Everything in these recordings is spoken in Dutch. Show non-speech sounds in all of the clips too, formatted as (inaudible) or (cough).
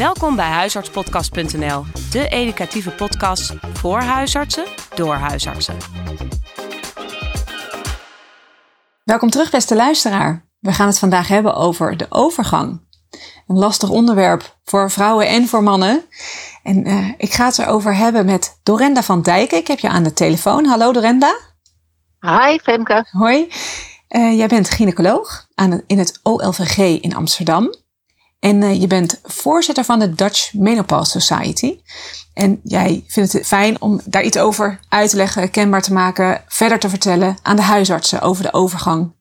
Welkom bij huisartspodcast.nl, de educatieve podcast voor huisartsen door huisartsen. Welkom terug, beste luisteraar. We gaan het vandaag hebben over de overgang. Een lastig onderwerp voor vrouwen en voor mannen. En uh, ik ga het erover hebben met Dorenda van Dijken. Ik heb je aan de telefoon. Hallo Dorenda. Hi Femke. Hoi. Uh, jij bent gynaecoloog aan in het OLVG in Amsterdam. En uh, je bent voorzitter van de Dutch Menopause Society. En jij vindt het fijn om daar iets over uit te leggen, kenbaar te maken, verder te vertellen aan de huisartsen over de overgang.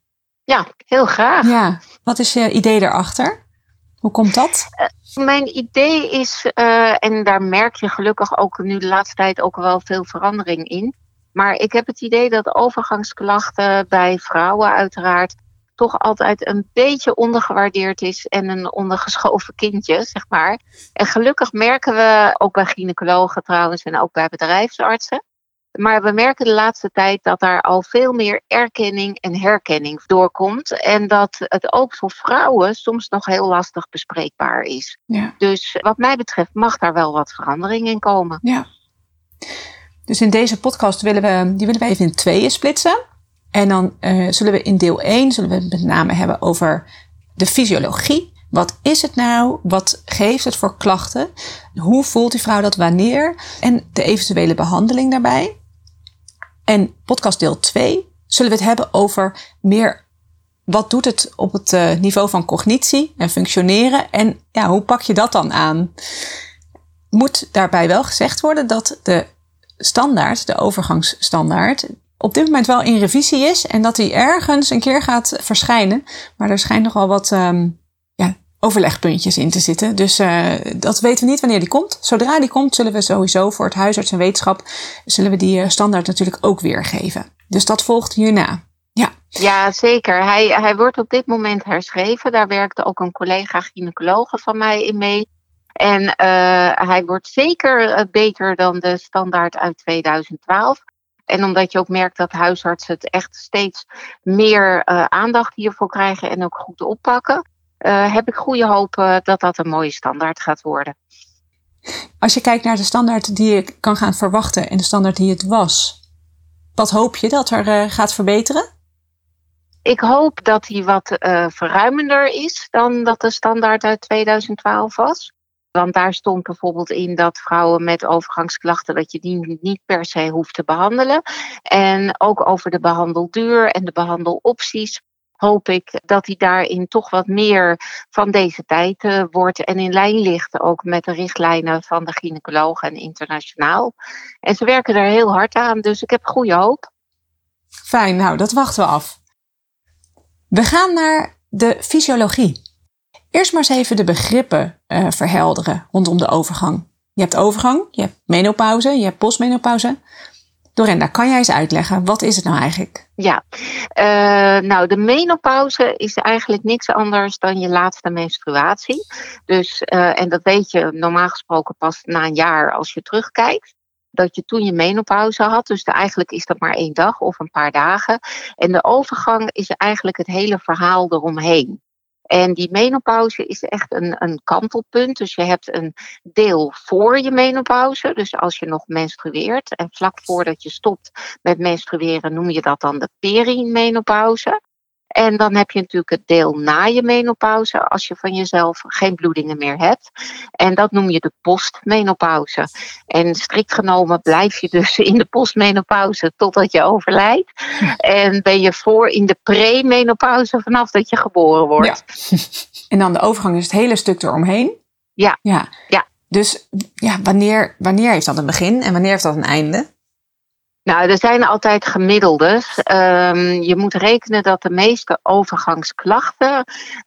Ja, heel graag. Ja, wat is je idee daarachter? Hoe komt dat? Uh, mijn idee is, uh, en daar merk je gelukkig ook nu de laatste tijd ook wel veel verandering in. Maar ik heb het idee dat overgangsklachten bij vrouwen uiteraard toch altijd een beetje ondergewaardeerd is en een ondergeschoven kindje, zeg maar. En gelukkig merken we, ook bij gynaecologen trouwens en ook bij bedrijfsartsen, maar we merken de laatste tijd dat daar al veel meer erkenning en herkenning doorkomt. En dat het ook voor vrouwen soms nog heel lastig bespreekbaar is. Ja. Dus wat mij betreft mag daar wel wat verandering in komen. Ja. Dus in deze podcast willen we, die willen we even in tweeën splitsen. En dan uh, zullen we in deel 1 zullen we met name hebben over de fysiologie. Wat is het nou? Wat geeft het voor klachten? Hoe voelt die vrouw dat wanneer? En de eventuele behandeling daarbij. En podcast deel 2 zullen we het hebben over meer wat doet het op het uh, niveau van cognitie en functioneren en ja, hoe pak je dat dan aan? Moet daarbij wel gezegd worden dat de standaard, de overgangsstandaard, op dit moment wel in revisie is en dat die ergens een keer gaat verschijnen. Maar er schijnt nogal wat um, ja, overlegpuntjes in te zitten. Dus uh, dat weten we niet wanneer die komt. Zodra die komt, zullen we sowieso voor het huisarts en wetenschap zullen we die uh, standaard natuurlijk ook weergeven. Dus dat volgt hierna. Ja. ja, zeker. Hij, hij wordt op dit moment herschreven. Daar werkte ook een collega gynaecologe van mij in mee. En uh, hij wordt zeker beter dan de standaard uit 2012. En omdat je ook merkt dat huisartsen het echt steeds meer uh, aandacht hiervoor krijgen en ook goed oppakken, uh, heb ik goede hoop uh, dat dat een mooie standaard gaat worden. Als je kijkt naar de standaard die je kan gaan verwachten en de standaard die het was, wat hoop je dat er gaat verbeteren? Ik hoop dat die wat verruimender is dan dat de standaard uit 2012 was. Want daar stond bijvoorbeeld in dat vrouwen met overgangsklachten, dat je die niet per se hoeft te behandelen. En ook over de behandelduur en de behandelopties hoop ik dat die daarin toch wat meer van deze tijd uh, wordt en in lijn ligt ook met de richtlijnen van de gynaecologen en internationaal. En ze werken er heel hard aan, dus ik heb goede hoop. Fijn, nou dat wachten we af. We gaan naar de fysiologie. Eerst maar eens even de begrippen uh, verhelderen rondom de overgang. Je hebt overgang, je hebt menopauze, je hebt postmenopauze. Dorenda, kan jij eens uitleggen, wat is het nou eigenlijk? Ja, uh, nou de menopauze is eigenlijk niks anders dan je laatste menstruatie. Dus, uh, en dat weet je normaal gesproken pas na een jaar als je terugkijkt dat je toen je menopauze had. Dus eigenlijk is dat maar één dag of een paar dagen. En de overgang is eigenlijk het hele verhaal eromheen. En die menopauze is echt een, een kantelpunt. Dus je hebt een deel voor je menopauze. Dus als je nog menstrueert. En vlak voordat je stopt met menstrueren noem je dat dan de perimenopauze. En dan heb je natuurlijk het deel na je menopauze, als je van jezelf geen bloedingen meer hebt. En dat noem je de postmenopauze. En strikt genomen blijf je dus in de postmenopauze totdat je overlijdt. En ben je voor in de premenopauze vanaf dat je geboren wordt. Ja. En dan de overgang is het hele stuk eromheen. Ja. ja. ja. Dus ja, wanneer, wanneer heeft dat een begin en wanneer heeft dat een einde? Nou, er zijn altijd gemiddeldes. Um, je moet rekenen dat de meeste overgangsklachten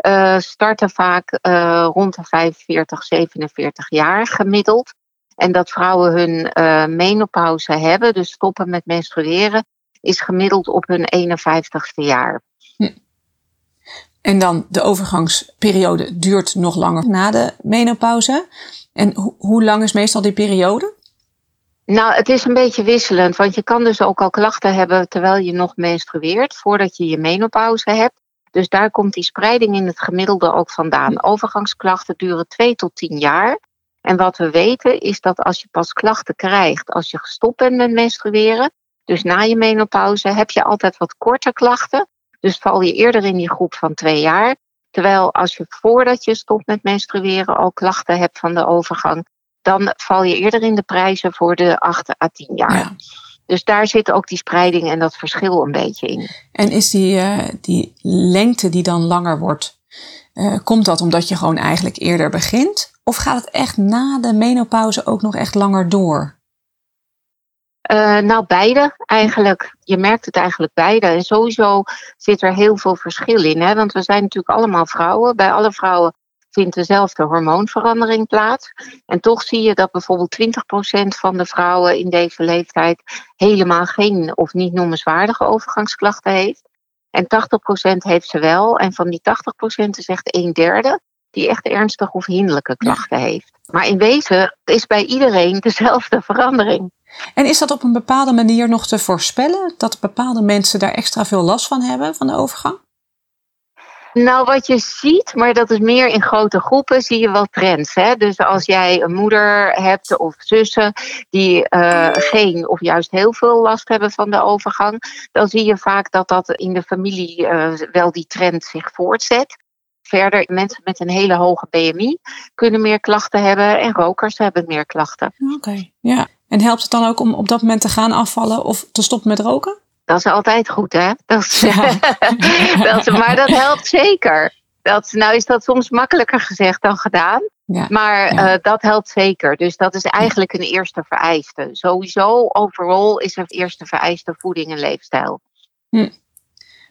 uh, starten vaak uh, rond de 45, 47 jaar gemiddeld. En dat vrouwen hun uh, menopauze hebben, dus stoppen met menstrueren, is gemiddeld op hun 51ste jaar. Hm. En dan de overgangsperiode duurt nog langer na de menopauze. En ho hoe lang is meestal die periode? Nou, het is een beetje wisselend, want je kan dus ook al klachten hebben terwijl je nog menstrueert, voordat je je menopauze hebt. Dus daar komt die spreiding in het gemiddelde ook vandaan. Overgangsklachten duren 2 tot 10 jaar. En wat we weten is dat als je pas klachten krijgt als je gestopt bent met menstrueren, dus na je menopauze, heb je altijd wat korter klachten. Dus val je eerder in die groep van twee jaar. Terwijl als je voordat je stopt met menstrueren al klachten hebt van de overgang, dan val je eerder in de prijzen voor de 8 à 10 jaar. Dus daar zit ook die spreiding en dat verschil een beetje in. En is die, uh, die lengte die dan langer wordt, uh, komt dat omdat je gewoon eigenlijk eerder begint? Of gaat het echt na de menopauze ook nog echt langer door? Uh, nou, beide eigenlijk. Je merkt het eigenlijk beide. En sowieso zit er heel veel verschil in. Hè? Want we zijn natuurlijk allemaal vrouwen. Bij alle vrouwen vindt dezelfde hormoonverandering plaats. En toch zie je dat bijvoorbeeld 20% van de vrouwen in deze leeftijd helemaal geen of niet noemenswaardige overgangsklachten heeft. En 80% heeft ze wel. En van die 80% is echt een derde die echt ernstige of hinderlijke klachten heeft. Maar in wezen is bij iedereen (laughs) dezelfde verandering. En is dat op een bepaalde manier nog te voorspellen? Dat bepaalde mensen daar extra veel last van hebben, van de overgang? Nou, wat je ziet, maar dat is meer in grote groepen, zie je wel trends. Hè? Dus als jij een moeder hebt of zussen die uh, geen of juist heel veel last hebben van de overgang, dan zie je vaak dat dat in de familie uh, wel die trend zich voortzet. Verder, mensen met een hele hoge BMI kunnen meer klachten hebben en rokers hebben meer klachten. Oké, ja. En helpt het dan ook om op dat moment te gaan afvallen of te stoppen met roken? Dat is altijd goed, hè? Dat is, ja. (laughs) dat, maar dat helpt zeker. Dat, nou is dat soms makkelijker gezegd dan gedaan. Ja, maar ja. Uh, dat helpt zeker. Dus dat is eigenlijk een eerste vereiste. Sowieso, overal is een eerste vereiste voeding en leefstijl. Hm. Oké,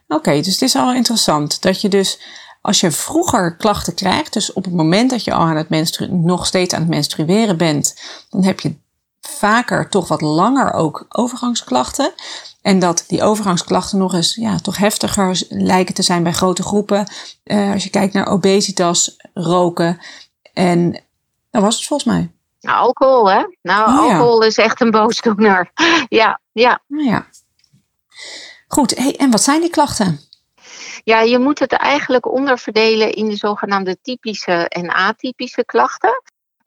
okay, dus het is al interessant dat je dus als je vroeger klachten krijgt, dus op het moment dat je al aan het nog steeds aan het menstrueren bent, dan heb je vaker toch wat langer ook overgangsklachten. En dat die overgangsklachten nog eens ja, toch heftiger lijken te zijn bij grote groepen. Uh, als je kijkt naar obesitas, roken. En dat was het volgens mij. Nou, alcohol, hè? Nou, oh, alcohol ja. is echt een boosdoener. (laughs) ja, ja. Nou ja. Goed, hey, en wat zijn die klachten? Ja, je moet het eigenlijk onderverdelen in de zogenaamde typische en atypische klachten.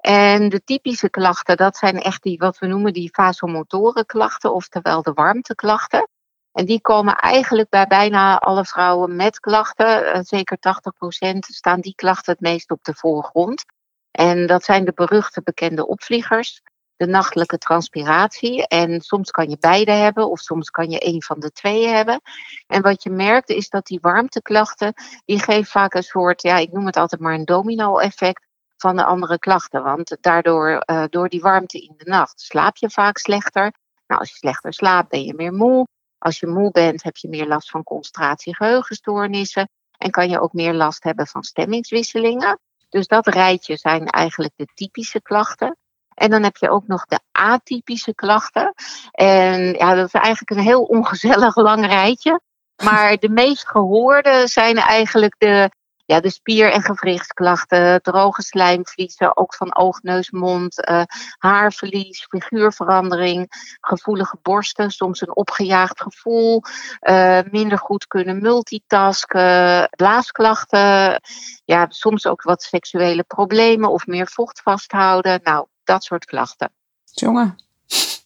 En de typische klachten, dat zijn echt die, wat we noemen, die vasomotoren klachten, oftewel de warmteklachten. En die komen eigenlijk bij bijna alle vrouwen met klachten, eh, zeker 80% staan die klachten het meest op de voorgrond. En dat zijn de beruchte bekende opvliegers, de nachtelijke transpiratie. En soms kan je beide hebben of soms kan je een van de twee hebben. En wat je merkt is dat die warmteklachten, die geven vaak een soort, ja, ik noem het altijd maar een domino-effect van de andere klachten. Want daardoor, uh, door die warmte in de nacht, slaap je vaak slechter. Nou, als je slechter slaapt, ben je meer moe. Als je moe bent, heb je meer last van concentratie, geheugenstoornissen. En kan je ook meer last hebben van stemmingswisselingen. Dus dat rijtje zijn eigenlijk de typische klachten. En dan heb je ook nog de atypische klachten. En ja, dat is eigenlijk een heel (laughs) ongezellig lang rijtje. Maar de meest gehoorde zijn eigenlijk de ja, de spier- en gewrichtsklachten, droge slijmvliezen, ook van oog, neus, mond, uh, haarverlies, figuurverandering, gevoelige borsten, soms een opgejaagd gevoel, uh, minder goed kunnen multitasken, blaasklachten, ja, soms ook wat seksuele problemen of meer vocht vasthouden. Nou, dat soort klachten. Jongen,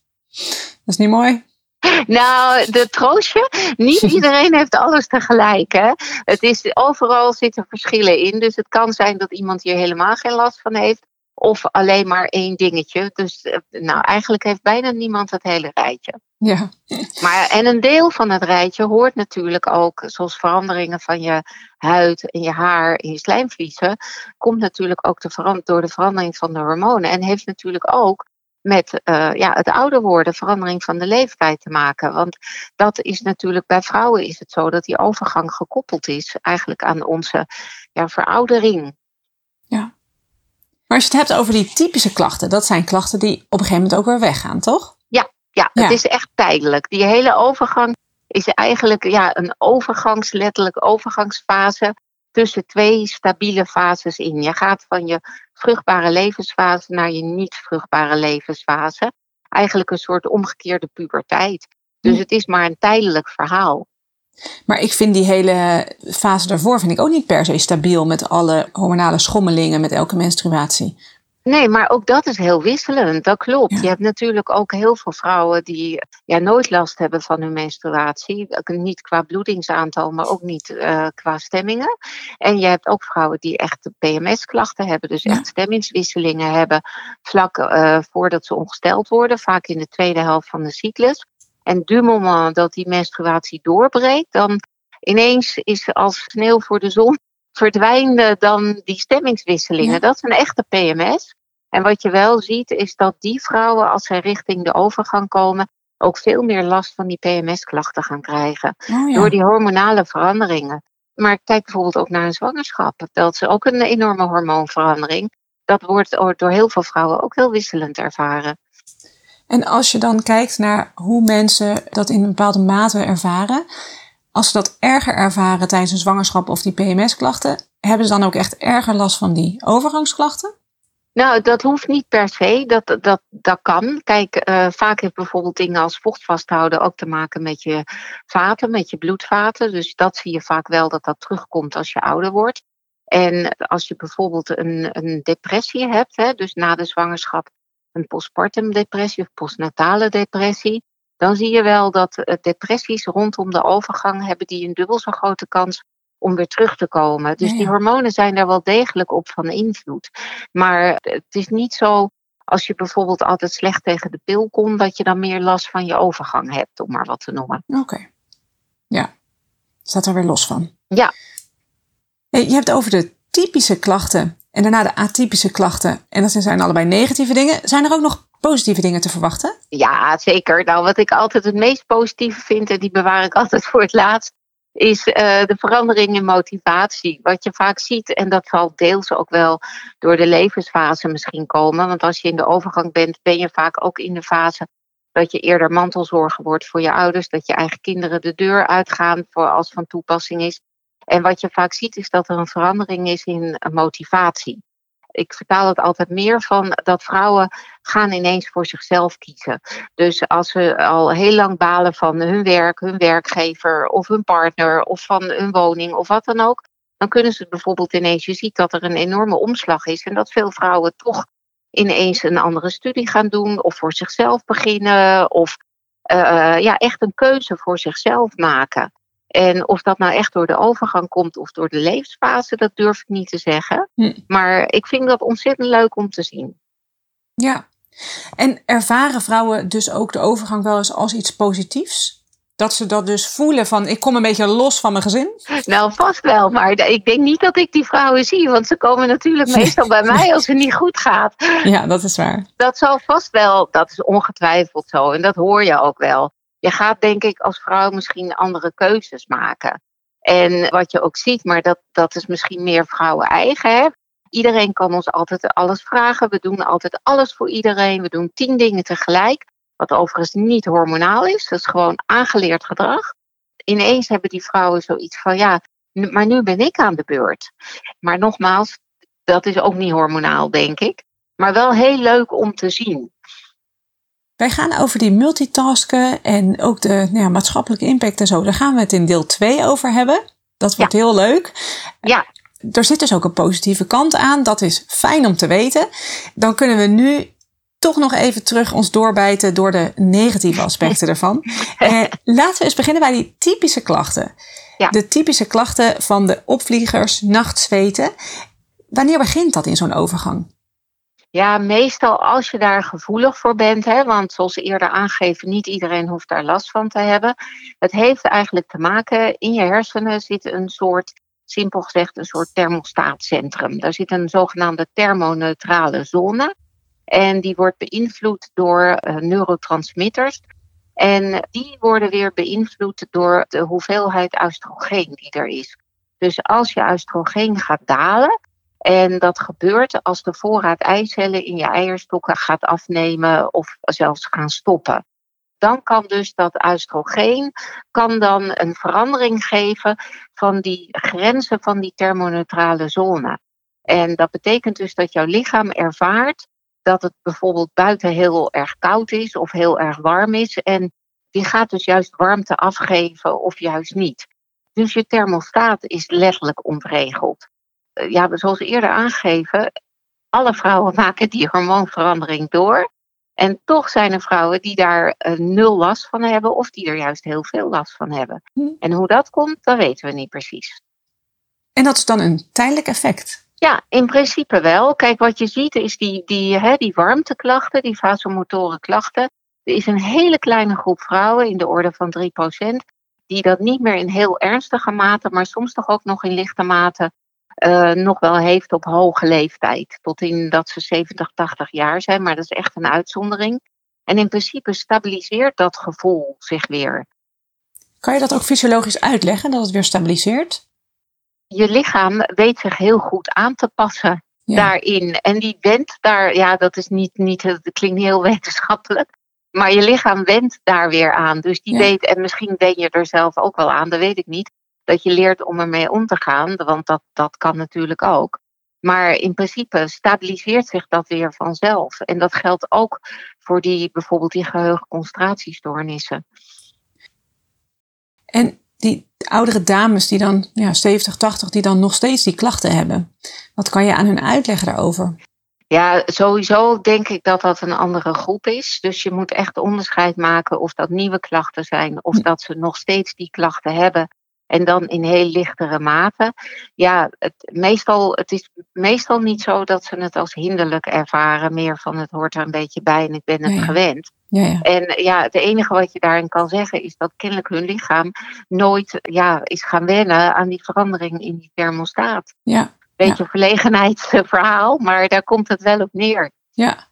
(laughs) dat is niet mooi. (laughs) Nou, de troostje, niet (laughs) iedereen heeft alles tegelijk. Hè? Het is, overal zitten verschillen in. Dus het kan zijn dat iemand hier helemaal geen last van heeft. Of alleen maar één dingetje. Dus eh, nou, eigenlijk heeft bijna niemand het hele rijtje. Ja. Maar, en een deel van het rijtje hoort natuurlijk ook, zoals veranderingen van je huid en je haar en je slijmvliezen, komt natuurlijk ook de door de verandering van de hormonen. En heeft natuurlijk ook met uh, ja, het ouder worden, verandering van de leeftijd te maken. Want dat is natuurlijk bij vrouwen is het zo dat die overgang gekoppeld is eigenlijk aan onze ja, veroudering. Ja. Maar als je het hebt over die typische klachten, dat zijn klachten die op een gegeven moment ook weer weggaan, toch? Ja, ja, ja. het is echt tijdelijk. Die hele overgang is eigenlijk ja, een overgangs, letterlijk overgangsfase tussen twee stabiele fases in. Je gaat van je vruchtbare levensfase naar je niet vruchtbare levensfase. Eigenlijk een soort omgekeerde puberteit. Dus het is maar een tijdelijk verhaal. Maar ik vind die hele fase daarvoor vind ik ook niet per se stabiel met alle hormonale schommelingen met elke menstruatie. Nee, maar ook dat is heel wisselend. Dat klopt. Ja. Je hebt natuurlijk ook heel veel vrouwen die ja, nooit last hebben van hun menstruatie. Niet qua bloedingsaantal, maar ook niet eh, qua stemmingen. En je hebt ook vrouwen die echt PMS-klachten hebben. Dus Ja. echt stemmingswisselingen hebben vlak eh, voordat ze ongesteld worden. Vaak in de tweede helft van de cyclus. En du moment dat die menstruatie doorbreekt, dan ineens is als sneeuw voor de zon (laughs) verdwijnen dan die stemmingswisselingen. Ja. Dat is een echte PMS. En wat je wel ziet is dat die vrouwen, als zij richting de overgang komen, ook veel meer last van die PMS-klachten gaan krijgen. Oh, ja. Door die hormonale veranderingen. Maar kijk bijvoorbeeld ook naar een zwangerschap. Dat is ook een enorme hormoonverandering. Dat wordt door heel veel vrouwen ook heel wisselend ervaren. En als je dan kijkt naar hoe mensen dat in een bepaalde mate ervaren, als ze dat erger ervaren tijdens een zwangerschap of die PMS-klachten, hebben ze dan ook echt erger last van die overgangsklachten? Nou, dat hoeft niet per se. Dat, dat, dat kan. Kijk, eh, vaak heeft bijvoorbeeld dingen als vocht vasthouden ook te maken met je vaten, met je bloedvaten. Dus dat zie je vaak wel dat dat terugkomt als je ouder wordt. En als je bijvoorbeeld een, een depressie hebt, hè, dus na de zwangerschap een postpartum depressie of postnatale depressie, dan zie je wel dat eh, depressies rondom de overgang hebben die een dubbel zo grote kans om weer terug te komen. Dus die hormonen zijn daar wel degelijk op van invloed. Maar het is niet zo als je bijvoorbeeld altijd slecht tegen de pil kon, dat je dan meer last van je overgang hebt, om maar wat te noemen. Oké. Ja. Staat er weer los van. Ja. Hey, je hebt over de typische klachten en daarna de atypische klachten. En dat zijn allebei negatieve dingen. Zijn er ook nog positieve dingen te verwachten? Ja, zeker. Nou, wat ik altijd het meest positieve vind, en die bewaar ik altijd voor het laatst, is eh, de verandering in motivatie. Wat je vaak ziet, en dat zal deels ook wel door de levensfase misschien komen. Want als je in de overgang bent, ben je vaak ook in de fase dat je eerder mantelzorger wordt voor je ouders. Dat je eigen kinderen de deur uitgaan voor als van toepassing is. En wat je vaak ziet, is dat er een verandering is in motivatie. Ik vertaal het altijd meer van dat vrouwen gaan ineens voor zichzelf kiezen. Dus als ze al heel lang balen van hun werk, hun werkgever of hun partner of van hun woning of wat dan ook, dan kunnen ze bijvoorbeeld ineens, je ziet dat er een enorme omslag is en dat veel vrouwen toch ineens een andere studie gaan doen of voor zichzelf beginnen of uh, ja, echt een keuze voor zichzelf maken. En of dat nou echt door de overgang komt of door de levensfase, dat durf ik niet te zeggen. Hm. Maar ik vind dat ontzettend leuk om te zien. Ja. En ervaren vrouwen dus ook de overgang wel eens als iets positiefs? Dat ze dat dus voelen van ik kom een beetje los van mijn gezin? Nou, vast wel. Maar ik denk niet dat ik die vrouwen zie. Want ze komen natuurlijk meestal bij mij als het niet goed gaat. Ja, dat is waar. Dat zal vast wel, dat is ongetwijfeld zo. En dat hoor je ook wel. Je gaat denk ik als vrouw misschien andere keuzes maken. En wat je ook ziet, maar dat, dat is misschien meer vrouwen eigen. Hè? Iedereen kan ons altijd alles vragen. We doen altijd alles voor iedereen. We doen tien dingen tegelijk. Wat overigens niet hormonaal is. Dat is gewoon aangeleerd gedrag. Ineens hebben die vrouwen zoiets van ja, maar nu ben ik aan de beurt. Maar nogmaals, dat is ook niet hormonaal, denk ik. Maar wel heel leuk om te zien. Wij gaan over die multitasken en ook de nou ja, maatschappelijke impact en zo. Daar gaan we het in deel 2 over hebben. Dat wordt ja. heel leuk. Ja. Er zit dus ook een positieve kant aan. Dat is fijn om te weten. Dan kunnen we nu toch nog even terug ons doorbijten door de negatieve aspecten (laughs) ervan. Eh, laten we eens beginnen bij die typische klachten. Ja. De typische klachten van de opvliegers, nachtzweten. Wanneer begint dat in zo'n overgang? Ja, meestal als je daar gevoelig voor bent, hè, want zoals eerder aangegeven, niet iedereen hoeft daar last van te hebben. Het heeft eigenlijk te maken, in je hersenen zit een soort, simpel gezegd, een soort thermostaatcentrum. Daar zit een zogenaamde thermoneutrale zone. En die wordt beïnvloed door uh, neurotransmitters. En die worden weer beïnvloed door de hoeveelheid oestrogeen die er is. Dus als je oestrogeen gaat dalen, en dat gebeurt als de voorraad eicellen in je eierstokken gaat afnemen of zelfs gaan stoppen. Dan kan dus dat oestrogeen kan dan een verandering geven van die grenzen van die thermoneutrale zone. En dat betekent dus dat jouw lichaam ervaart dat het bijvoorbeeld buiten heel erg koud is of heel erg warm is. En die gaat dus juist warmte afgeven of juist niet. Dus je thermostaat is letterlijk ontregeld. Eh, ja, zoals eerder aangegeven, alle vrouwen (laughs) maken die hormoonverandering door. En toch zijn er vrouwen die daar uh, nul last van hebben of die er juist heel veel last van hebben. Hm. En hoe dat komt, dat weten we niet precies. En dat is dan een tijdelijk effect? Ja, in principe wel. Kijk, wat je ziet is die, die, hè, die warmteklachten, die vasomotoren klachten. Er is een hele kleine groep vrouwen in de orde van 3%, die dat niet meer in heel ernstige mate, maar soms toch ook nog in lichte mate uh, nog wel heeft op hoge leeftijd. Tot in dat ze 70, 80 jaar zijn, maar dat is echt een uitzondering. En in principe stabiliseert dat gevoel zich weer. Kan je dat ook fysiologisch uitleggen, dat het weer stabiliseert? Je lichaam weet zich heel goed aan te passen daarin. En die wendt daar, ja, dat is niet, niet, dat klinkt heel (laughs) wetenschappelijk. Maar je lichaam wendt daar weer aan. Dus die weet, en misschien wen je er zelf ook wel aan, dat weet ik niet dat je leert om ermee om te gaan, want dat, dat kan natuurlijk ook. Maar in principe stabiliseert zich dat weer vanzelf. En dat geldt ook voor die, bijvoorbeeld die geheugenconcentratiestoornissen. En die oudere dames die dan ja, 70, 80, die dan nog steeds die klachten hebben. Wat kan je aan hun uitleggen daarover? Ja, sowieso denk ik dat dat een andere groep is. Dus je moet echt onderscheid maken of dat nieuwe klachten zijn of hm. dat ze nog steeds die klachten hebben en dan in heel lichtere mate. Ja, het, meestal, het is meestal niet zo dat ze het als hinderlijk ervaren. Meer van het hoort er een beetje bij en ik ben het gewend. Ja, ja. En ja, het enige wat je daarin kan zeggen is dat kennelijk hun lichaam nooit ja, is gaan wennen aan die verandering in die thermostaat. Ja. Beetje ja. verlegenheidsverhaal, maar daar komt het wel op neer. Ja.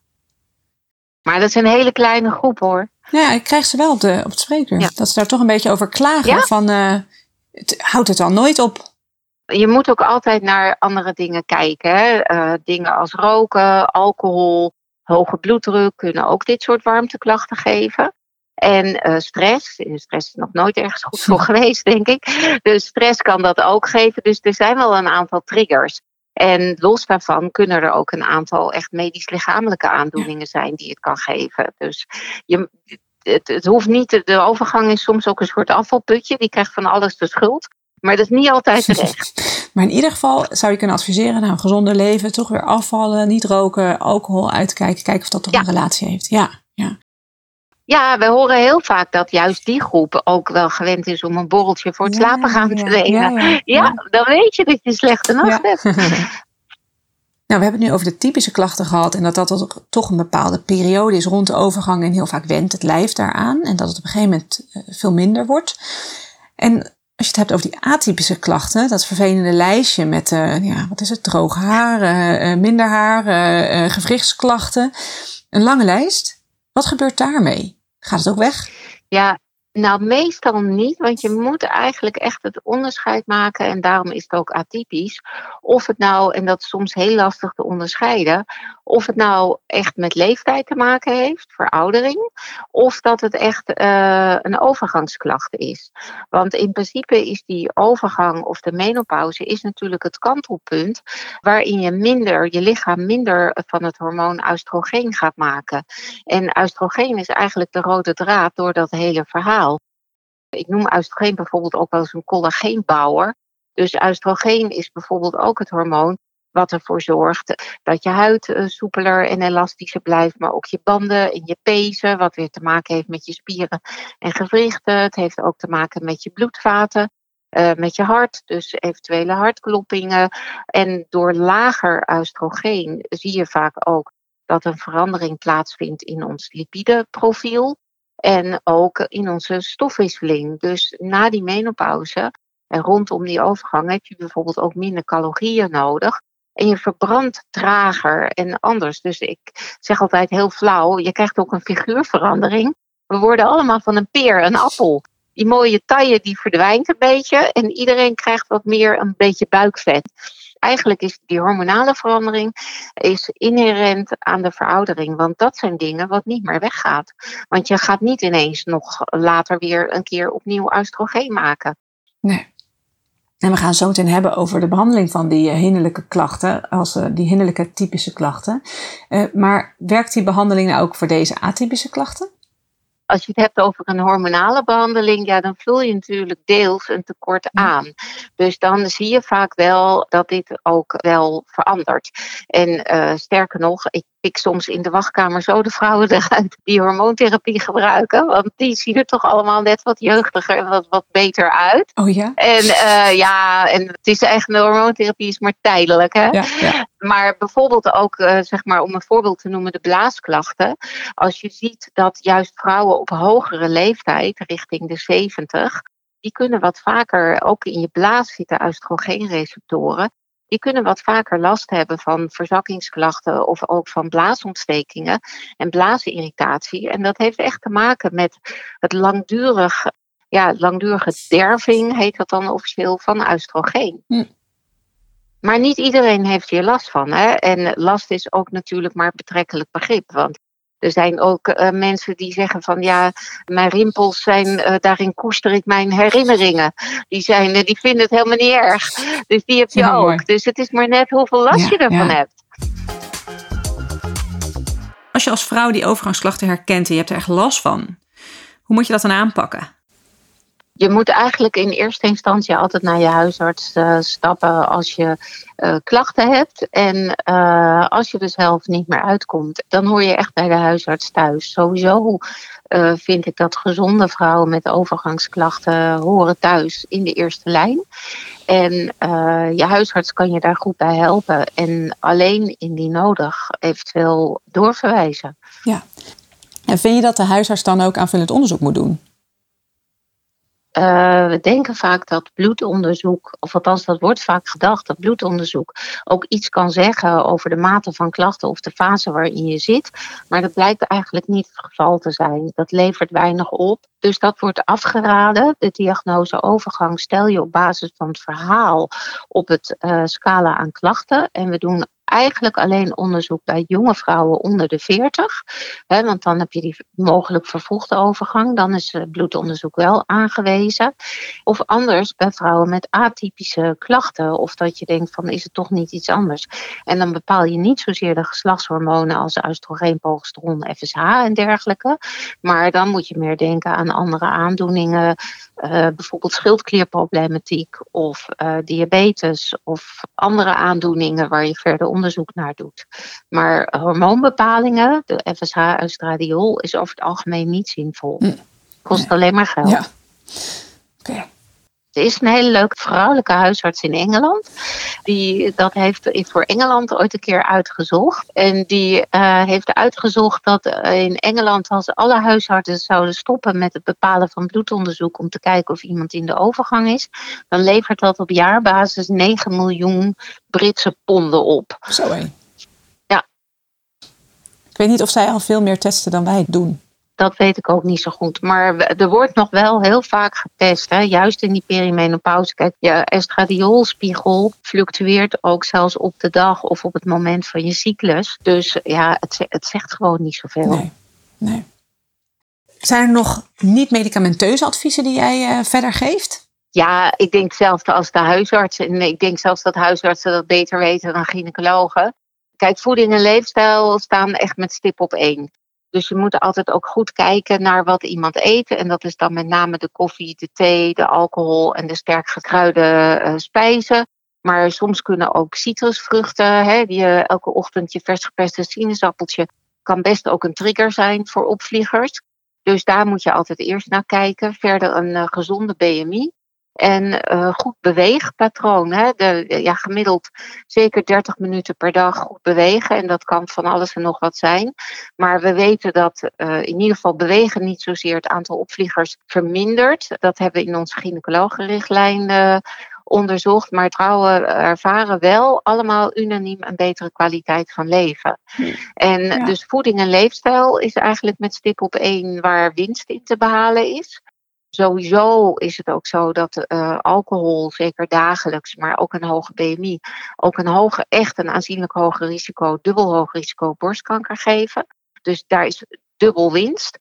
Maar dat is een hele kleine groep hoor. Ja, ik krijg ze wel op, de, op het spreekuur. Dat ze daar toch een beetje over klagen. Van, uh, het houdt het dan nooit op. Je moet ook altijd naar andere dingen kijken. Hè? Uh, dingen als roken, alcohol, hoge bloeddruk kunnen ook dit soort warmteklachten geven. En uh, stress, stress is nog nooit ergens goed voor (laughs) geweest, denk ik. Dus stress kan dat ook geven. Dus er zijn wel een aantal triggers. En los daarvan kunnen er ook een aantal echt medisch-lichamelijke aandoeningen zijn die het kan geven. Dus je, het, het hoeft niet, de overgang is soms ook een soort afvalputje. Die krijgt van alles de schuld. Maar dat is niet altijd (laughs) terecht. maar in ieder geval zou je kunnen adviseren, nou, een gezonde leven, toch weer afvallen, niet roken, alcohol uitkijken, kijken of dat toch een relatie heeft. Ja, ja. Ja, we horen heel vaak dat juist die groep ook wel gewend is om een borreltje voor het slapen gaan te nemen. Ja, ja, dan weet je dat je slechte nacht hebt. (laughs) Nou, we hebben het nu over de typische klachten gehad en dat dat toch een bepaalde periode is rond de overgang en heel vaak went het lijf daaraan en dat het op een gegeven moment eh, veel minder wordt. En als je het hebt over die atypische klachten, dat vervelende lijstje met, uh, ja, wat is het, droog haar, uh, minder haar, uh, gewrichtsklachten, een lange lijst. Wat gebeurt daarmee? Gaat het ook weg? Ja, nou, meestal niet, want je moet eigenlijk echt het onderscheid maken. En daarom is het ook atypisch. Of het nou, en dat is soms heel lastig te onderscheiden, of het nou echt met leeftijd te maken heeft, veroudering, of dat het echt uh, een overgangsklacht is. Want in principe is die overgang of de menopauze is natuurlijk het kantelpunt waarin je minder, je lichaam minder van het hormoon oestrogeen gaat maken. En oestrogeen is eigenlijk de rode draad door dat hele verhaal. Ik noem oestrogeen bijvoorbeeld ook wel een collageenbouwer. Dus oestrogeen is bijvoorbeeld ook het hormoon wat ervoor zorgt dat je huid eh, soepeler en elastischer blijft, maar ook je banden en je pezen, wat weer te maken heeft met je spieren en gewrichten. Het heeft ook te maken met je bloedvaten. Uh, met je hart, dus eventuele hartkloppingen. En door lager oestrogeen zie je vaak ook dat een verandering plaatsvindt in ons lipideprofiel. En ook in onze stofwisseling. Dus na die menopauze en rondom die overgang heb je bijvoorbeeld ook minder calorieën nodig. En je verbrandt trager en anders. Dus ik zeg altijd heel flauw, je krijgt ook een figuurverandering. We worden allemaal van een peer, een appel. Die mooie taille die verdwijnt een beetje en iedereen krijgt wat meer een beetje buikvet. Eigenlijk is die hormonale verandering is inherent aan de veroudering. Want dat zijn dingen wat niet meer weggaat. Want je gaat niet ineens nog later weer een keer opnieuw oestrogeen maken. Nee. En we gaan zo meteen hebben over de behandeling van die eh, hinderlijke klachten, als uh, die hinderlijke typische klachten. Uh, maar werkt die behandeling nou ook voor deze atypische klachten? Als je het hebt over een hormonale behandeling, ja, dan vul je natuurlijk deels een tekort aan. Dus dan zie je vaak wel dat dit ook wel verandert. En uh, sterker nog, ik pik soms in de wachtkamer zo de vrouwen (laughs) eruit die hormoontherapie gebruiken. Want die zien er toch allemaal net wat jeugdiger en wat, wat beter uit. Oh ja? En uh, ja, en het is echt, de hormoontherapie is maar tijdelijk. Hè? Ja, ja. Maar bijvoorbeeld ook, uh, zeg maar, om een voorbeeld te noemen, de blaasklachten. Als je ziet dat juist vrouwen op hogere leeftijd, richting de 70, die kunnen wat vaker ook in je blaas zitten oestrogeenreceptoren die kunnen wat vaker last hebben van verzakkingsklachten of ook van blaasontstekingen en blaasirritatie. En dat heeft echt te maken met het langdurig, ja, langdurige derving, heet dat dan officieel, van oestrogeen. Hm. Maar niet iedereen heeft hier last van. Hè? En last is ook natuurlijk maar betrekkelijk begrip. Want er zijn ook uh, mensen die zeggen van ja, mijn rimpels zijn, uh, daarin koester ik mijn herinneringen. Die, zijn, uh, die vinden het helemaal niet erg. Dus die heb je ja, ook. Mooi. Dus het is maar net hoeveel last ja, je ervan ja. hebt. Als je als vrouw die overgangsklachten herkent en je hebt er echt last van, hoe moet je dat dan aanpakken? Je moet eigenlijk in eerste instantie altijd naar je huisarts uh, stappen als je uh, klachten hebt. En uh, als je er zelf niet meer uitkomt, dan hoor je echt bij de huisarts thuis. Sowieso vind ik dat gezonde vrouwen met overgangsklachten horen thuis in de eerste lijn. En je huisarts kan je daar goed bij helpen. En alleen indien nodig eventueel doorverwijzen. Ja. En vind je dat de huisarts dan ook aanvullend onderzoek moet doen? Uh, we denken vaak dat bloedonderzoek, of althans dat wordt vaak gedacht, dat bloedonderzoek ook iets kan zeggen over de mate van klachten of de fase waarin je zit. Maar dat blijkt eigenlijk niet het geval te zijn. Dat levert weinig op. Dus dat wordt afgeraden. De diagnose overgang stel je op basis van het verhaal op het uh, scala aan klachten. En we doen eigenlijk alleen onderzoek bij jonge vrouwen onder de 40. Hè, want dan heb je die mogelijk vervroegde overgang. Dan is bloedonderzoek wel aangewezen. Of anders bij vrouwen met atypische klachten. Of dat je denkt van is het toch niet iets anders. En dan bepaal je niet zozeer de geslachtshormonen als oestrogeen, progesteron, FSH en dergelijke. Maar dan moet je meer denken aan andere aandoeningen. Uh, bijvoorbeeld schildklierproblematiek of uh, diabetes of andere aandoeningen waar je verder onderzoek naar doet. Maar hormoonbepalingen, de FSH-estradiol, is over het algemeen niet zinvol. Hm. Kost alleen maar geld. Ja. Okay. Er is een hele leuke vrouwelijke huisarts in Engeland. Die dat heeft voor Engeland ooit een keer uitgezocht. En die uh, heeft uitgezocht dat in Engeland, als alle huisartsen zouden stoppen met het bepalen van bloedonderzoek om te kijken of iemand in de overgang is, dan levert dat op jaarbasis 9 miljoen Britse ponden op. Zo hé. Ja. Ik weet niet of zij al veel meer testen dan wij doen dat weet ik ook niet zo goed. Maar er wordt nog wel heel vaak getest, hè? juist in die perimenopauze. Kijk, je estradiolspiegel fluctueert ook zelfs op de dag of op het moment van je cyclus. Dus ja, het, het zegt gewoon niet zoveel. Nee, nee. Zijn er nog niet-medicamenteuze adviezen die jij uh, verder geeft? Ja, ik denk zelfs als de huisartsen. En ik denk zelfs dat huisartsen dat beter weten dan gynaecologen. Kijk, voeding en leefstijl staan echt met stip op één. Dus je moet altijd ook goed kijken naar wat iemand eet. En dat is dan met name de koffie, de thee, de alcohol en de sterk gekruide uh, spijzen. Maar soms kunnen ook citrusvruchten, hè, die elke ochtend je vers geperste sinaasappeltje, kan best ook een trigger zijn voor opvliegers. Dus daar moet je altijd eerst naar kijken. Verder een uh, gezonde BMI. En uh, goed beweegpatroon. Hè? De, ja, gemiddeld zeker 30 minuten per dag goed bewegen. En dat kan van alles en nog wat zijn. Maar we weten dat uh, in ieder geval bewegen niet zozeer het aantal opvliegers vermindert. Dat hebben we in onze gynaecologenrichtlijn uh, onderzocht. Maar vrouwen ervaren wel allemaal unaniem een betere kwaliteit van leven. En ja. dus voeding en leefstijl is eigenlijk met stip op één waar winst in te behalen is. Sowieso is het ook zo dat uh, alcohol, zeker dagelijks, maar ook een hoge BMI, ook een hoge, echt een aanzienlijk hoger risico, dubbel hoog risico borstkanker geven. Dus daar is dubbel winst.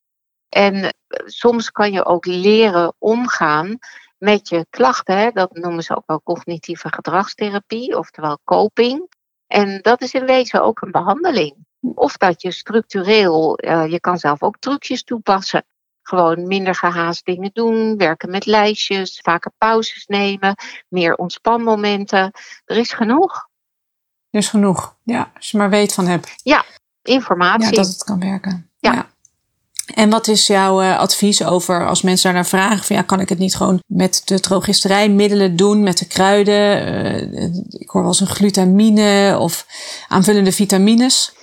En uh, soms kan je ook leren omgaan met je klachten. Hè? Dat noemen ze ook wel cognitieve gedragstherapie, oftewel coping. En dat is in wezen ook een behandeling. Of dat je structureel, uh, je kan zelf ook trucjes toepassen Gewoon minder gehaast dingen doen, werken met lijstjes, vaker pauzes nemen, meer ontspanmomenten. Er is genoeg. Er is genoeg, ja, als je maar weet van hebt. Ja, informatie. Ja, dat het kan werken. Ja. En wat is jouw uh, advies over als mensen daarnaar vragen? Van, ja, kan ik het niet gewoon met de drogisterijmiddelen doen, met de kruiden? Uh, ik hoor wel eens een glutamine of aanvullende vitamines.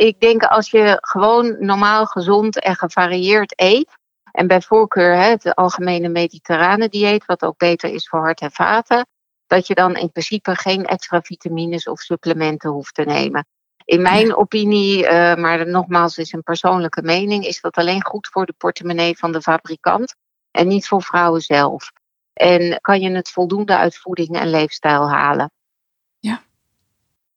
Ik denk als je gewoon normaal gezond en gevarieerd eet. En bij voorkeur hè, het algemene mediterrane dieet, wat ook beter is voor hart en vaten. Dat je dan in principe geen extra vitamines of supplementen hoeft te nemen. In mijn opinie, uh, maar nogmaals is een persoonlijke mening, is dat alleen goed voor de portemonnee van de fabrikant en niet voor vrouwen zelf. En kan je het voldoende uit voeding en leefstijl halen.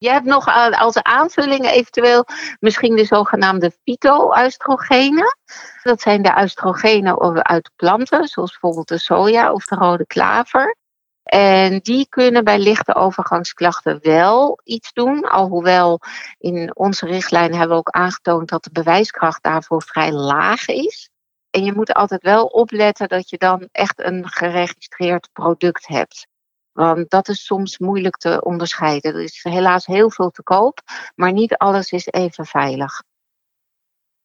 Je hebt nog als aanvulling eventueel misschien de zogenaamde fyto-oestrogenen. Dat zijn de oestrogenen uit planten, zoals bijvoorbeeld de soja of de rode klaver. En die kunnen bij lichte overgangsklachten wel iets doen. Alhoewel in onze richtlijn hebben we ook aangetoond dat de bewijskracht daarvoor vrij laag is. En je moet altijd wel opletten dat je dan echt een geregistreerd product hebt. Want dat is soms moeilijk te onderscheiden. Er is helaas heel veel te koop, maar niet alles is even veilig.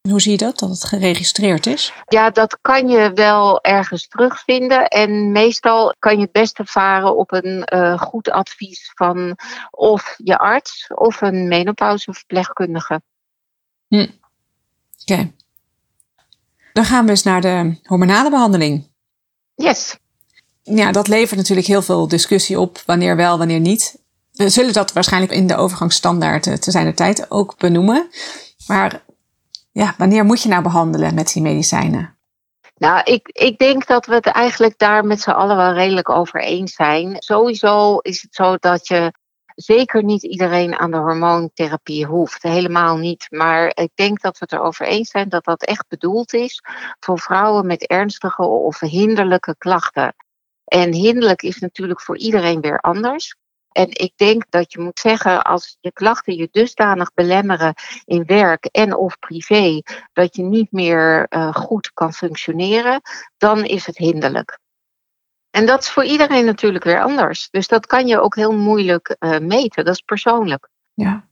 Hoe zie je dat, dat het geregistreerd is? Ja, dat kan je wel ergens terugvinden. En meestal kan je het beste varen op een uh, goed advies van of je arts of een menopauzeverpleegkundige. Hm. Oké. Okay. Dan gaan we eens naar de hormonale behandeling. Yes. Ja, dat levert natuurlijk heel veel discussie op. Wanneer wel, wanneer niet. We zullen dat waarschijnlijk in de overgangsstandaard te zijn de tijd ook benoemen. Maar ja, wanneer moet je nou behandelen met die medicijnen? Nou, ik, ik denk dat we het eigenlijk daar met z'n allen wel redelijk over eens zijn. Sowieso is het zo dat je zeker niet iedereen aan de hormoontherapie hoeft. Helemaal niet. Maar ik denk dat we het erover eens zijn dat dat echt bedoeld is voor vrouwen met ernstige of hinderlijke klachten. En hinderlijk is natuurlijk voor iedereen weer anders. En ik denk dat je moet zeggen, als je klachten je dusdanig belemmeren in werk en of privé, dat je niet meer uh, goed kan functioneren, dan is het hinderlijk. En dat is voor iedereen natuurlijk weer anders. Dus dat kan je ook heel moeilijk uh, meten. Dat is persoonlijk. Ja.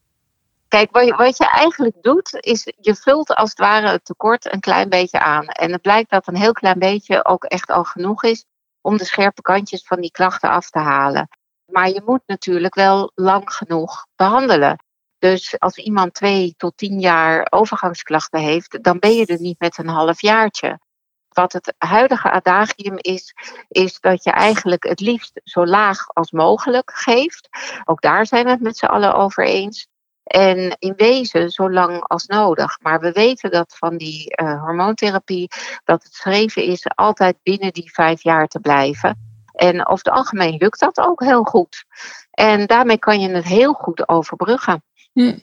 Kijk, wat je, wat je eigenlijk doet, is je vult als het ware het tekort een klein beetje aan. En het blijkt dat een heel klein beetje ook echt al genoeg is om de scherpe kantjes van die klachten af te halen. Maar je moet natuurlijk wel lang genoeg behandelen. Dus als iemand twee tot tien jaar overgangsklachten heeft, dan ben je er niet met een half jaartje. Wat het huidige adagium is, is dat je eigenlijk het liefst zo laag als mogelijk geeft. Ook daar zijn we het met z'n allen over eens. En in wezen zo lang als nodig. Maar we weten dat van die uh, hormoontherapie, dat het schreven is altijd binnen die vijf jaar te blijven. En over het algemeen lukt dat ook heel goed. En daarmee kan je het heel goed overbruggen. Hm.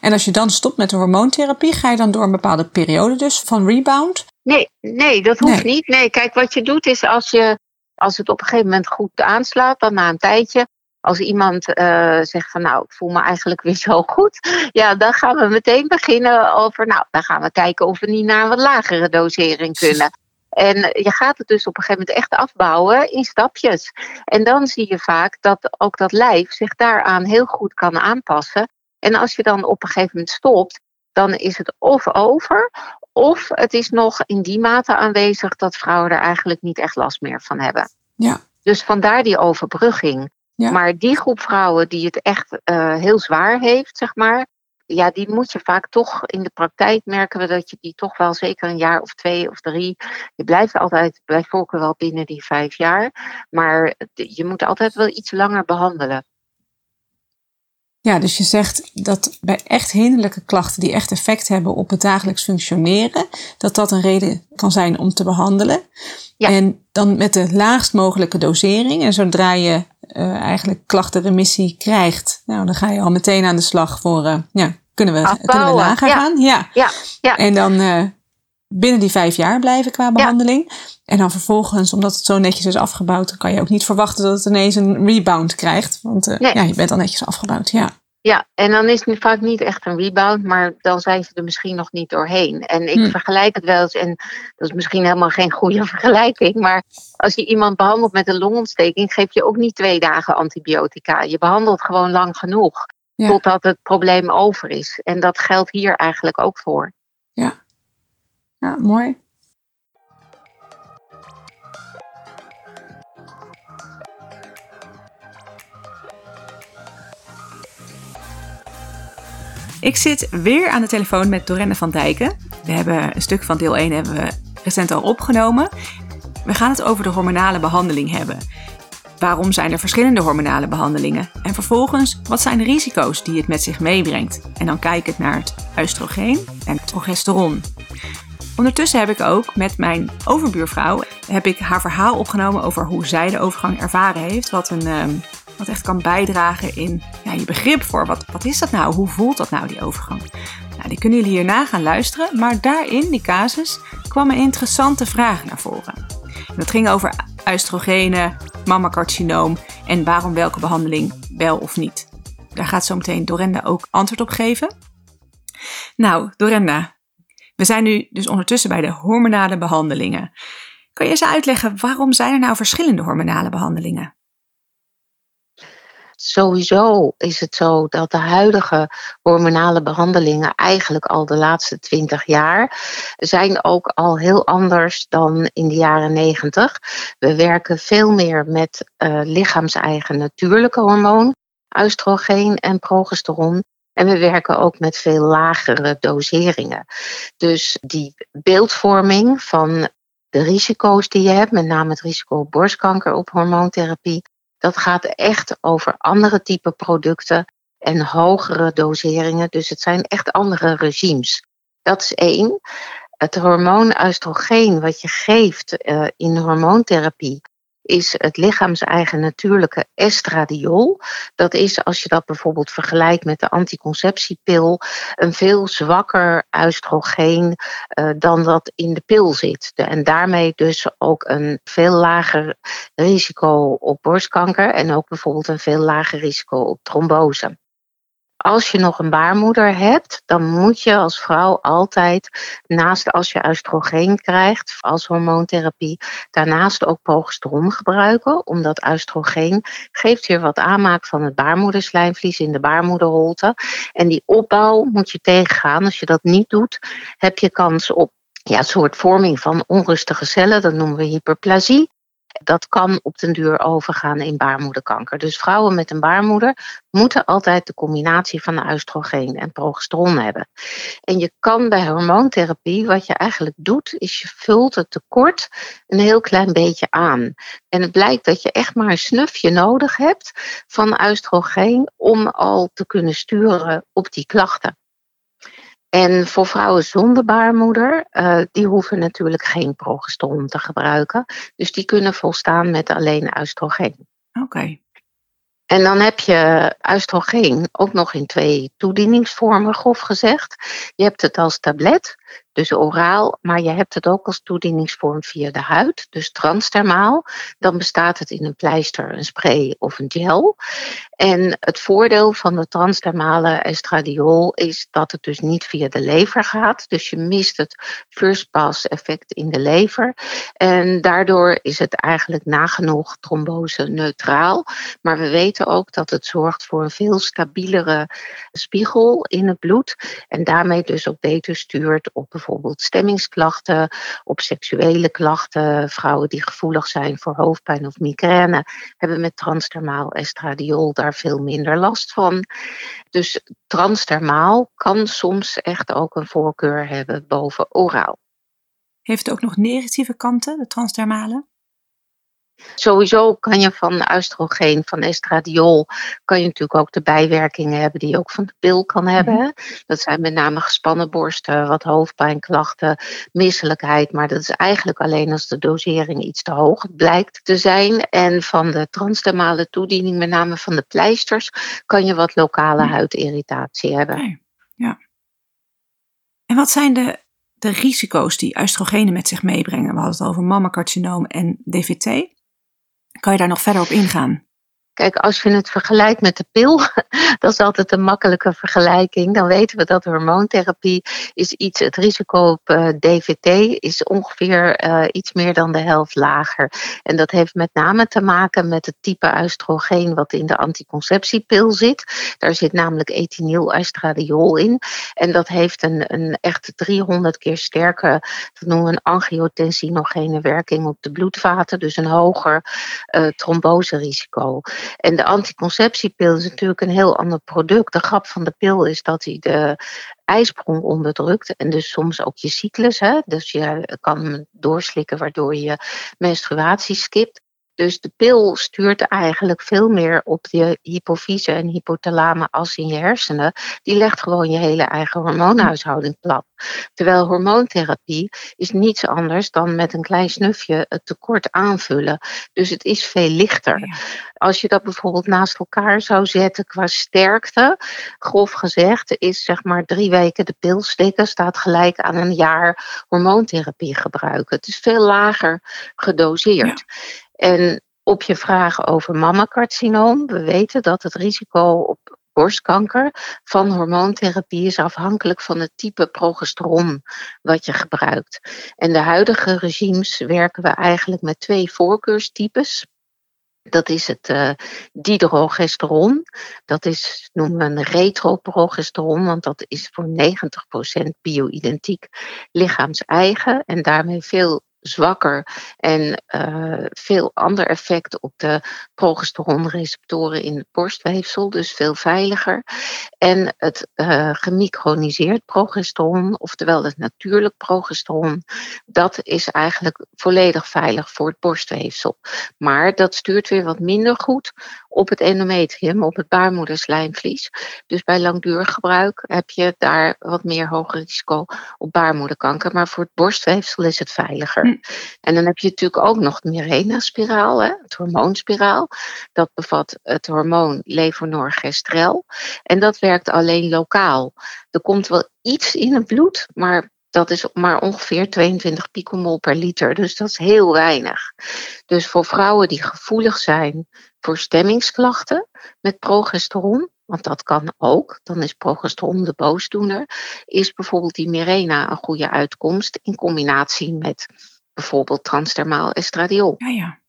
En als je dan stopt met de hormoontherapie, ga je dan door een bepaalde periode dus van rebound? Nee, nee dat hoeft niet. Nee, kijk, wat je doet is als, je, als het op een gegeven moment goed aanslaat, dan na een tijdje, als iemand uh, zegt van nou, ik voel me eigenlijk weer zo goed. Ja, dan gaan we meteen beginnen over, nou, dan gaan we kijken of we niet naar een wat lagere dosering kunnen. En je gaat het dus op een gegeven moment echt afbouwen in stapjes. En dan zie je vaak dat ook dat lijf zich daaraan heel goed kan aanpassen. En als je dan op een gegeven moment stopt, dan is het of over, of het is nog in die mate aanwezig dat vrouwen er eigenlijk niet echt last meer van hebben. Ja. Dus vandaar die overbrugging. Maar die groep vrouwen die het echt uh, heel zwaar heeft, zeg maar, ja, die moet je vaak toch in de praktijk merken we dat je die toch wel zeker een jaar of twee of drie. Je blijft altijd bij voorkeur wel binnen die vijf jaar. Maar je moet altijd wel iets langer behandelen. Ja, dus je zegt dat bij echt hinderlijke klachten die echt effect hebben op het dagelijks functioneren, dat dat een reden kan zijn om te behandelen. Ja. En dan met de laagst mogelijke dosering. En zodra je uh, eigenlijk klachtenremissie krijgt, nou, dan ga je al meteen aan de slag voor uh, ja, kunnen we, kunnen we lager ja. gaan? Ja. Ja. ja. En dan uh, binnen die vijf jaar blijven qua behandeling. Ja. En dan vervolgens, omdat het zo netjes is afgebouwd, kan je ook niet verwachten dat het ineens een rebound krijgt. Want uh, nee. ja, je bent al netjes afgebouwd. Ja. Ja, en dan is het vaak niet echt een rebound, maar dan zijn ze er misschien nog niet doorheen. En ik Hm. vergelijk het wel eens, en dat is misschien helemaal geen goede (laughs) vergelijking, maar als je iemand behandelt met een longontsteking, geef je ook niet twee dagen antibiotica. Je behandelt gewoon lang genoeg, Ja. totdat het probleem over is. En dat geldt hier eigenlijk ook voor. Ja, mooi. Ik zit weer aan de telefoon met Dorenne van Dijken. We hebben een stuk van deel 1 hebben we recent al opgenomen. We gaan het over de hormonale behandeling hebben. Waarom zijn er verschillende hormonale behandelingen? En vervolgens, wat zijn de risico's die het met zich meebrengt? En dan kijk ik naar het oestrogeen en het progesteron. Ondertussen heb ik ook met mijn overbuurvrouw heb ik haar verhaal opgenomen over hoe zij de overgang ervaren heeft. Wat, een, ehm, wat echt kan bijdragen in ja, je begrip voor wat, wat is dat nou? Hoe voelt dat nou, die overgang? Nou, die kunnen jullie hierna gaan luisteren. Maar daarin, die casus, kwamen interessante vragen naar voren. En dat ging over oestrogenen, mammacarcinoom en waarom welke behandeling wel of niet. Daar gaat zo meteen Dorenda ook antwoord op geven. Nou, Dorenda, we zijn nu dus ondertussen bij de hormonale behandelingen. Kan je eens uitleggen waarom zijn er nou verschillende hormonale behandelingen? Sowieso is het zo dat de huidige hormonale behandelingen eigenlijk al de laatste twintig jaar zijn ook al heel anders dan in de jaren negentig. We werken veel meer met uh, lichaams-eigen natuurlijke hormoon, oestrogeen en progesteron. En we werken ook met veel lagere doseringen. Dus die beeldvorming van de risico's die je hebt, met name het risico op borstkanker op hormoontherapie, dat gaat echt over andere type producten en hogere doseringen. Dus het zijn echt andere regimes. Dat is één. Het hormoon oestrogeen wat je geeft uh, in hormoontherapie is het lichaams-eigen natuurlijke estradiol. Dat is, als je dat bijvoorbeeld vergelijkt met de anticonceptiepil, een veel zwakker oestrogeen uh, dan dat in de pil zit. En daarmee dus ook een veel lager risico op borstkanker en ook bijvoorbeeld een veel lager risico op trombose. Als je nog een baarmoeder hebt, dan moet je als vrouw altijd, naast als je oestrogeen krijgt als hormoontherapie, daarnaast ook progesteron gebruiken. Omdat oestrogeen geeft weer wat aanmaak van het baarmoederslijmvlies in de baarmoederholte. En die opbouw moet je tegengaan. Als je dat niet doet, heb je kans op ja, een soort vorming van onrustige cellen. Dat noemen we hyperplasie. Dat kan op den duur overgaan in baarmoederkanker. Dus vrouwen met een baarmoeder moeten altijd de combinatie van oestrogeen en progesteron hebben. En je kan bij hormoontherapie, wat je eigenlijk doet, is je vult het tekort een heel klein beetje aan. En het blijkt dat je echt maar een snufje nodig hebt van oestrogeen om al te kunnen sturen op die klachten. En voor vrouwen zonder baarmoeder, uh, die hoeven natuurlijk geen progesteron te gebruiken. Dus die kunnen volstaan met alleen oestrogeen. Oké. Okay. En dan heb je oestrogeen ook nog in twee toedieningsvormen, grof gezegd. Je hebt het als tablet, dus oraal, maar je hebt het ook als toedieningsvorm via de huid, dus transdermaal. Dan bestaat het in een pleister, een spray of een gel. En het voordeel van de transdermale estradiol is dat het dus niet via de lever gaat. Dus je mist het first pass effect in de lever. En daardoor is het eigenlijk nagenoeg trombose neutraal. Maar we weten ook dat het zorgt voor een veel stabielere spiegel in het bloed. En daarmee dus ook beter stuurt bijvoorbeeld stemmingsklachten, op seksuele klachten. Vrouwen die gevoelig zijn voor hoofdpijn of migraine hebben met transdermaal estradiol daar veel minder last van. Dus transdermaal kan soms echt ook een voorkeur hebben boven oraal. Heeft het ook nog negatieve kanten, de transdermale? Sowieso kan je van oestrogeen, van estradiol, kan je natuurlijk ook de bijwerkingen hebben die je ook van de pil kan hebben. Mm-hmm. Dat zijn met name gespannen borsten, wat hoofdpijnklachten, misselijkheid. Maar dat is eigenlijk alleen als de dosering iets te hoog blijkt te zijn. En van de transdermale toediening, met name van de pleisters, kan je wat lokale huidirritatie hebben. Okay. Ja. En wat zijn de, de risico's die oestrogenen met zich meebrengen? We hadden het over mammacarcinoom en DVT. Kan je daar nog verder op ingaan? Kijk, als je het vergelijkt met de pil, (laughs) dat is altijd een makkelijke vergelijking. Dan weten we dat hormoontherapie is iets, het risico op uh, eh, DVT is ongeveer uh, iets meer dan de helft lager. En dat heeft met name te maken met het type oestrogeen wat in de anticonceptiepil zit. Daar zit namelijk ethinylestradiol in. En dat heeft een, een echt 300 keer sterker, dat noemen we een angiotensinogene werking op de bloedvaten. Dus een hoger uh, tromboserisico. En de anticonceptiepil is natuurlijk een heel ander product. De grap van de pil is dat hij de ijsprong onderdrukt en dus soms ook je cyclus. Hè? Dus je kan hem doorslikken waardoor je menstruatie skipt. Dus de pil stuurt eigenlijk veel meer op je hypofyse en hypothalame als in je hersenen. Die legt gewoon je hele eigen hormoonhuishouding plat. Terwijl hormoontherapie is niets anders dan met een klein snufje het tekort aanvullen. Dus het is veel lichter. Als je dat bijvoorbeeld naast elkaar zou zetten qua sterkte, grof gezegd, is zeg maar drie weken de pil steken staat gelijk aan een jaar hormoontherapie gebruiken. Het is veel lager gedoseerd. En op je vraag over mammacarcinoom, we weten dat het risico op borstkanker van hormoontherapie is afhankelijk van het type progesteron wat je gebruikt. En de huidige regimes werken we eigenlijk met twee voorkeurstypes. Dat is het uh. Dat is, noemen we een retroprogesteron, want dat is voor 90% bio-identiek lichaams-eigen en daarmee veel zwakker en uh, veel ander effect op de progesteronreceptoren in het borstweefsel, dus veel veiliger. En het uh, gemicroniseerd progesteron, oftewel het natuurlijk progesteron, dat is eigenlijk volledig veilig voor het borstweefsel. Maar dat stuurt weer wat minder goed op het endometrium, op het baarmoederslijmvlies. Dus bij langdurig gebruik heb je daar wat meer hoger risico op baarmoederkanker. Maar voor het borstweefsel is het veiliger. Hm. En dan heb je natuurlijk ook nog de Mirena-spiraal, het hormoonspiraal. Dat bevat het hormoon levonorgestrel. En dat werkt alleen lokaal. Er komt wel iets in het bloed, maar dat is maar ongeveer 22 picomol per liter. Dus dat is heel weinig. Dus voor vrouwen die gevoelig zijn voor stemmingsklachten met progesteron, want dat kan ook, dan is progesteron de boosdoener, is bijvoorbeeld die Mirena een goede uitkomst in combinatie met bijvoorbeeld transdermaal estradiol. Ja, ja.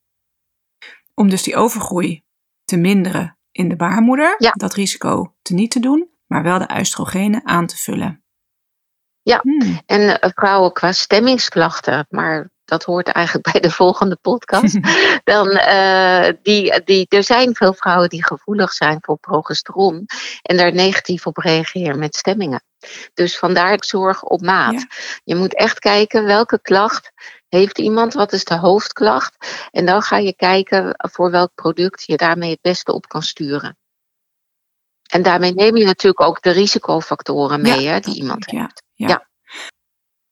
Om dus die overgroei te minderen in de baarmoeder, ja. dat risico te niet te doen, maar wel de oestrogenen aan te vullen. Ja, hmm. en uh, vrouwen qua stemmingsklachten, maar dat hoort eigenlijk (laughs) bij de volgende podcast. (laughs) dan, uh, die, die, er zijn veel vrouwen die gevoelig zijn voor progesteron en daar negatief op reageren met stemmingen. Dus vandaar zorg op maat. Je moet echt kijken welke klacht heeft iemand, wat is de hoofdklacht? En dan ga je kijken voor welk product je daarmee het beste op kan sturen. En daarmee neem je natuurlijk ook de risicofactoren mee hè, die iemand heeft. Ja.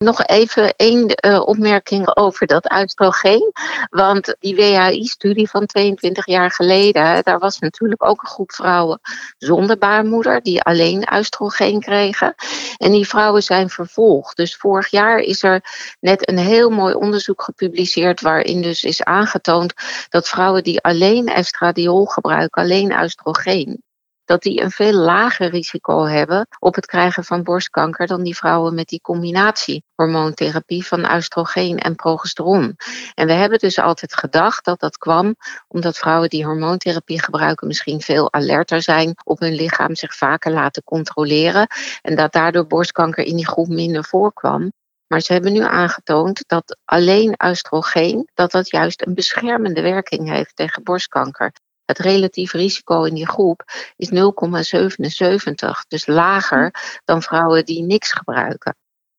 Nog even één uh, opmerking over dat oestrogeen. Want die WHI-studie van 22 jaar geleden, daar was natuurlijk ook een groep vrouwen zonder baarmoeder die alleen oestrogeen kregen. En die vrouwen zijn vervolgd. Dus vorig jaar is er net een heel mooi onderzoek gepubliceerd waarin dus is aangetoond dat vrouwen die alleen estradiol gebruiken, alleen oestrogeen, dat die een veel lager risico hebben op het krijgen van borstkanker dan die vrouwen met die combinatie hormoontherapie van oestrogeen en progesteron. En we hebben dus altijd gedacht dat dat kwam omdat vrouwen die hormoontherapie gebruiken misschien veel alerter zijn op hun lichaam, zich vaker laten controleren en dat daardoor borstkanker in die groep minder voorkwam. Maar ze hebben nu aangetoond dat alleen oestrogeen dat dat juist een beschermende werking heeft tegen borstkanker. Het relatief risico in die groep is 0,77, dus lager dan vrouwen die niks gebruiken.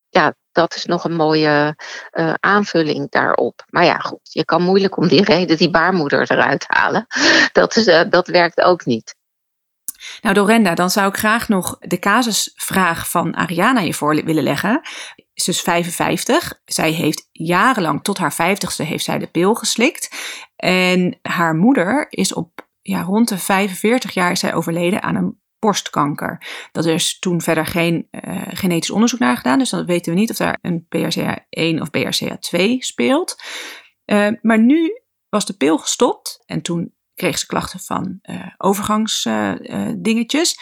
Ja, dat is nog een mooie uh, aanvulling daarop. Maar ja, goed, je kan moeilijk om die reden die baarmoeder eruit halen. Dat, is, uh, dat werkt ook niet. Nou, Dorenda, dan zou ik graag nog de casusvraag van Ariana je voor willen leggen. Ze is 55. Zij heeft jarenlang, tot haar 50ste, heeft zij de pil geslikt. En haar moeder is op ja, rond de 45 jaar is zij overleden aan een borstkanker. Dat is toen verder geen uh, genetisch onderzoek naar gedaan, dus dan weten we niet of daar een BRCA1 of BRCA2 speelt. Uh, maar nu was de pil gestopt en toen kreeg ze klachten van uh, overgangsdingetjes.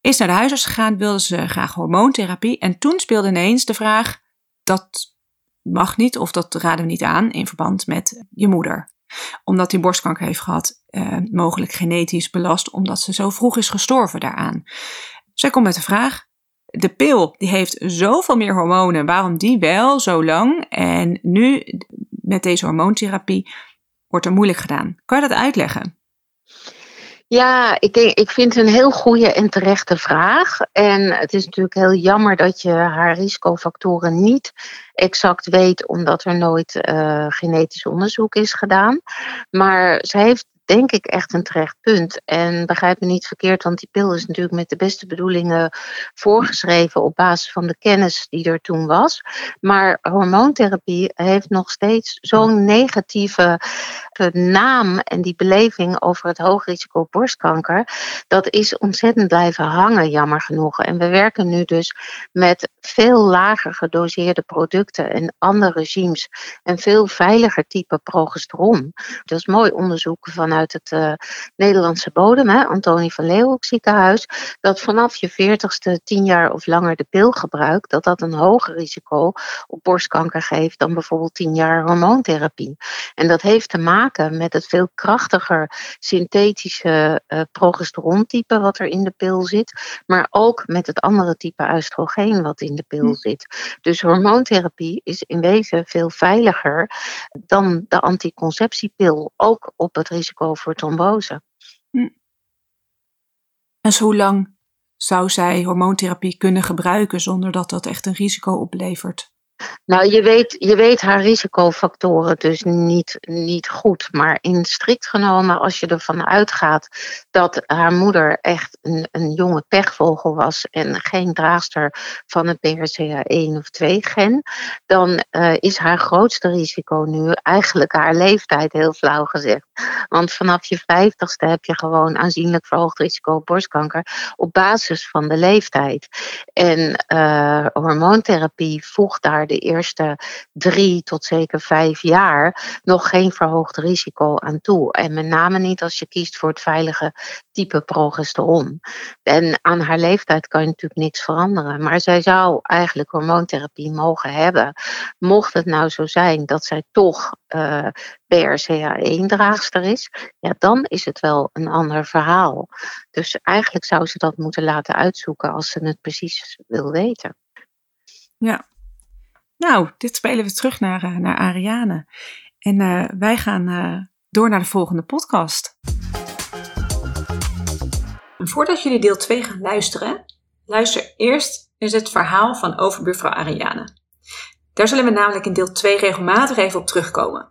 is naar de huisarts gegaan, wilde ze graag hormoontherapie. En toen speelde ineens de vraag: dat mag niet of dat raden we niet aan in verband met je moeder omdat hij borstkanker heeft gehad, uh, mogelijk genetisch belast, omdat ze zo vroeg is gestorven daaraan. Zij komt met de vraag: de pil die heeft zoveel meer hormonen, waarom die wel zo lang? En nu met deze hormoontherapie wordt er moeilijk gedaan. Kan je dat uitleggen? Ja, ik, ik vind het een heel goede en terechte vraag. En het is natuurlijk heel jammer dat je haar risicofactoren niet exact weet, omdat er nooit uh, genetisch onderzoek is gedaan. Maar ze heeft denk ik echt een terecht punt. En begrijp me niet verkeerd, want die pil is natuurlijk met de beste bedoelingen voorgeschreven op basis van de kennis die er toen was. Maar hormoontherapie heeft nog steeds zo'n negatieve naam en die beleving over het hoogrisico borstkanker. Dat is ontzettend blijven hangen, jammer genoeg. En we werken nu dus met veel lager gedoseerde producten en andere regimes en veel veiliger type progesteron. Dat is mooi onderzoek vanuit het uh, Nederlandse bodem, hè, Antonie van Leeuwenhoek ziekenhuis, dat vanaf je 40ste 10 jaar of langer de pil gebruikt, dat dat een hoger risico op borstkanker geeft dan bijvoorbeeld 10 jaar hormoontherapie. En dat heeft te maken met het veel krachtiger synthetische uh, progesterontype wat er in de pil zit, maar ook met het andere type oestrogeen wat in de pil hm. zit. Dus hormoontherapie is in wezen veel veiliger dan de anticonceptiepil, ook op het risico voor trombose. Hm. En hoe lang zou zij hormoontherapie kunnen gebruiken zonder dat dat echt een risico oplevert? Nou, je weet, je weet haar risicofactoren dus niet, niet goed. Maar in strikt genomen, als je ervan uitgaat dat haar moeder echt een, een jonge pechvogel was en geen draagster van het BRCA1 of 2 gen, dan uh, is haar grootste risico nu eigenlijk haar leeftijd, heel flauw gezegd. Want vanaf je vijftigste heb je gewoon aanzienlijk verhoogd risico op borstkanker op basis van de leeftijd. En uh, hormoontherapie voegt daar de eerste drie tot zeker vijf jaar nog geen verhoogd risico aan toe. En met name niet als je kiest voor het veilige type progesteron. En aan haar leeftijd kan je natuurlijk niks veranderen. Maar zij zou eigenlijk hormoontherapie mogen hebben. Mocht het nou zo zijn dat zij toch uh, BRCA1-draagster is, ja, dan is het wel een ander verhaal. Dus eigenlijk zou ze dat moeten laten uitzoeken als ze het precies wil weten. Ja, nou, dit spelen we terug naar, uh, naar Ariane. En uh, wij gaan uh, door naar de volgende podcast. Voordat jullie deel 2 gaan luisteren, luister eerst eens het verhaal van overbuurvrouw Ariane. Daar zullen we namelijk in deel 2 regelmatig even op terugkomen.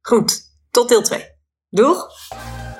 Goed, tot deel 2. Doeg!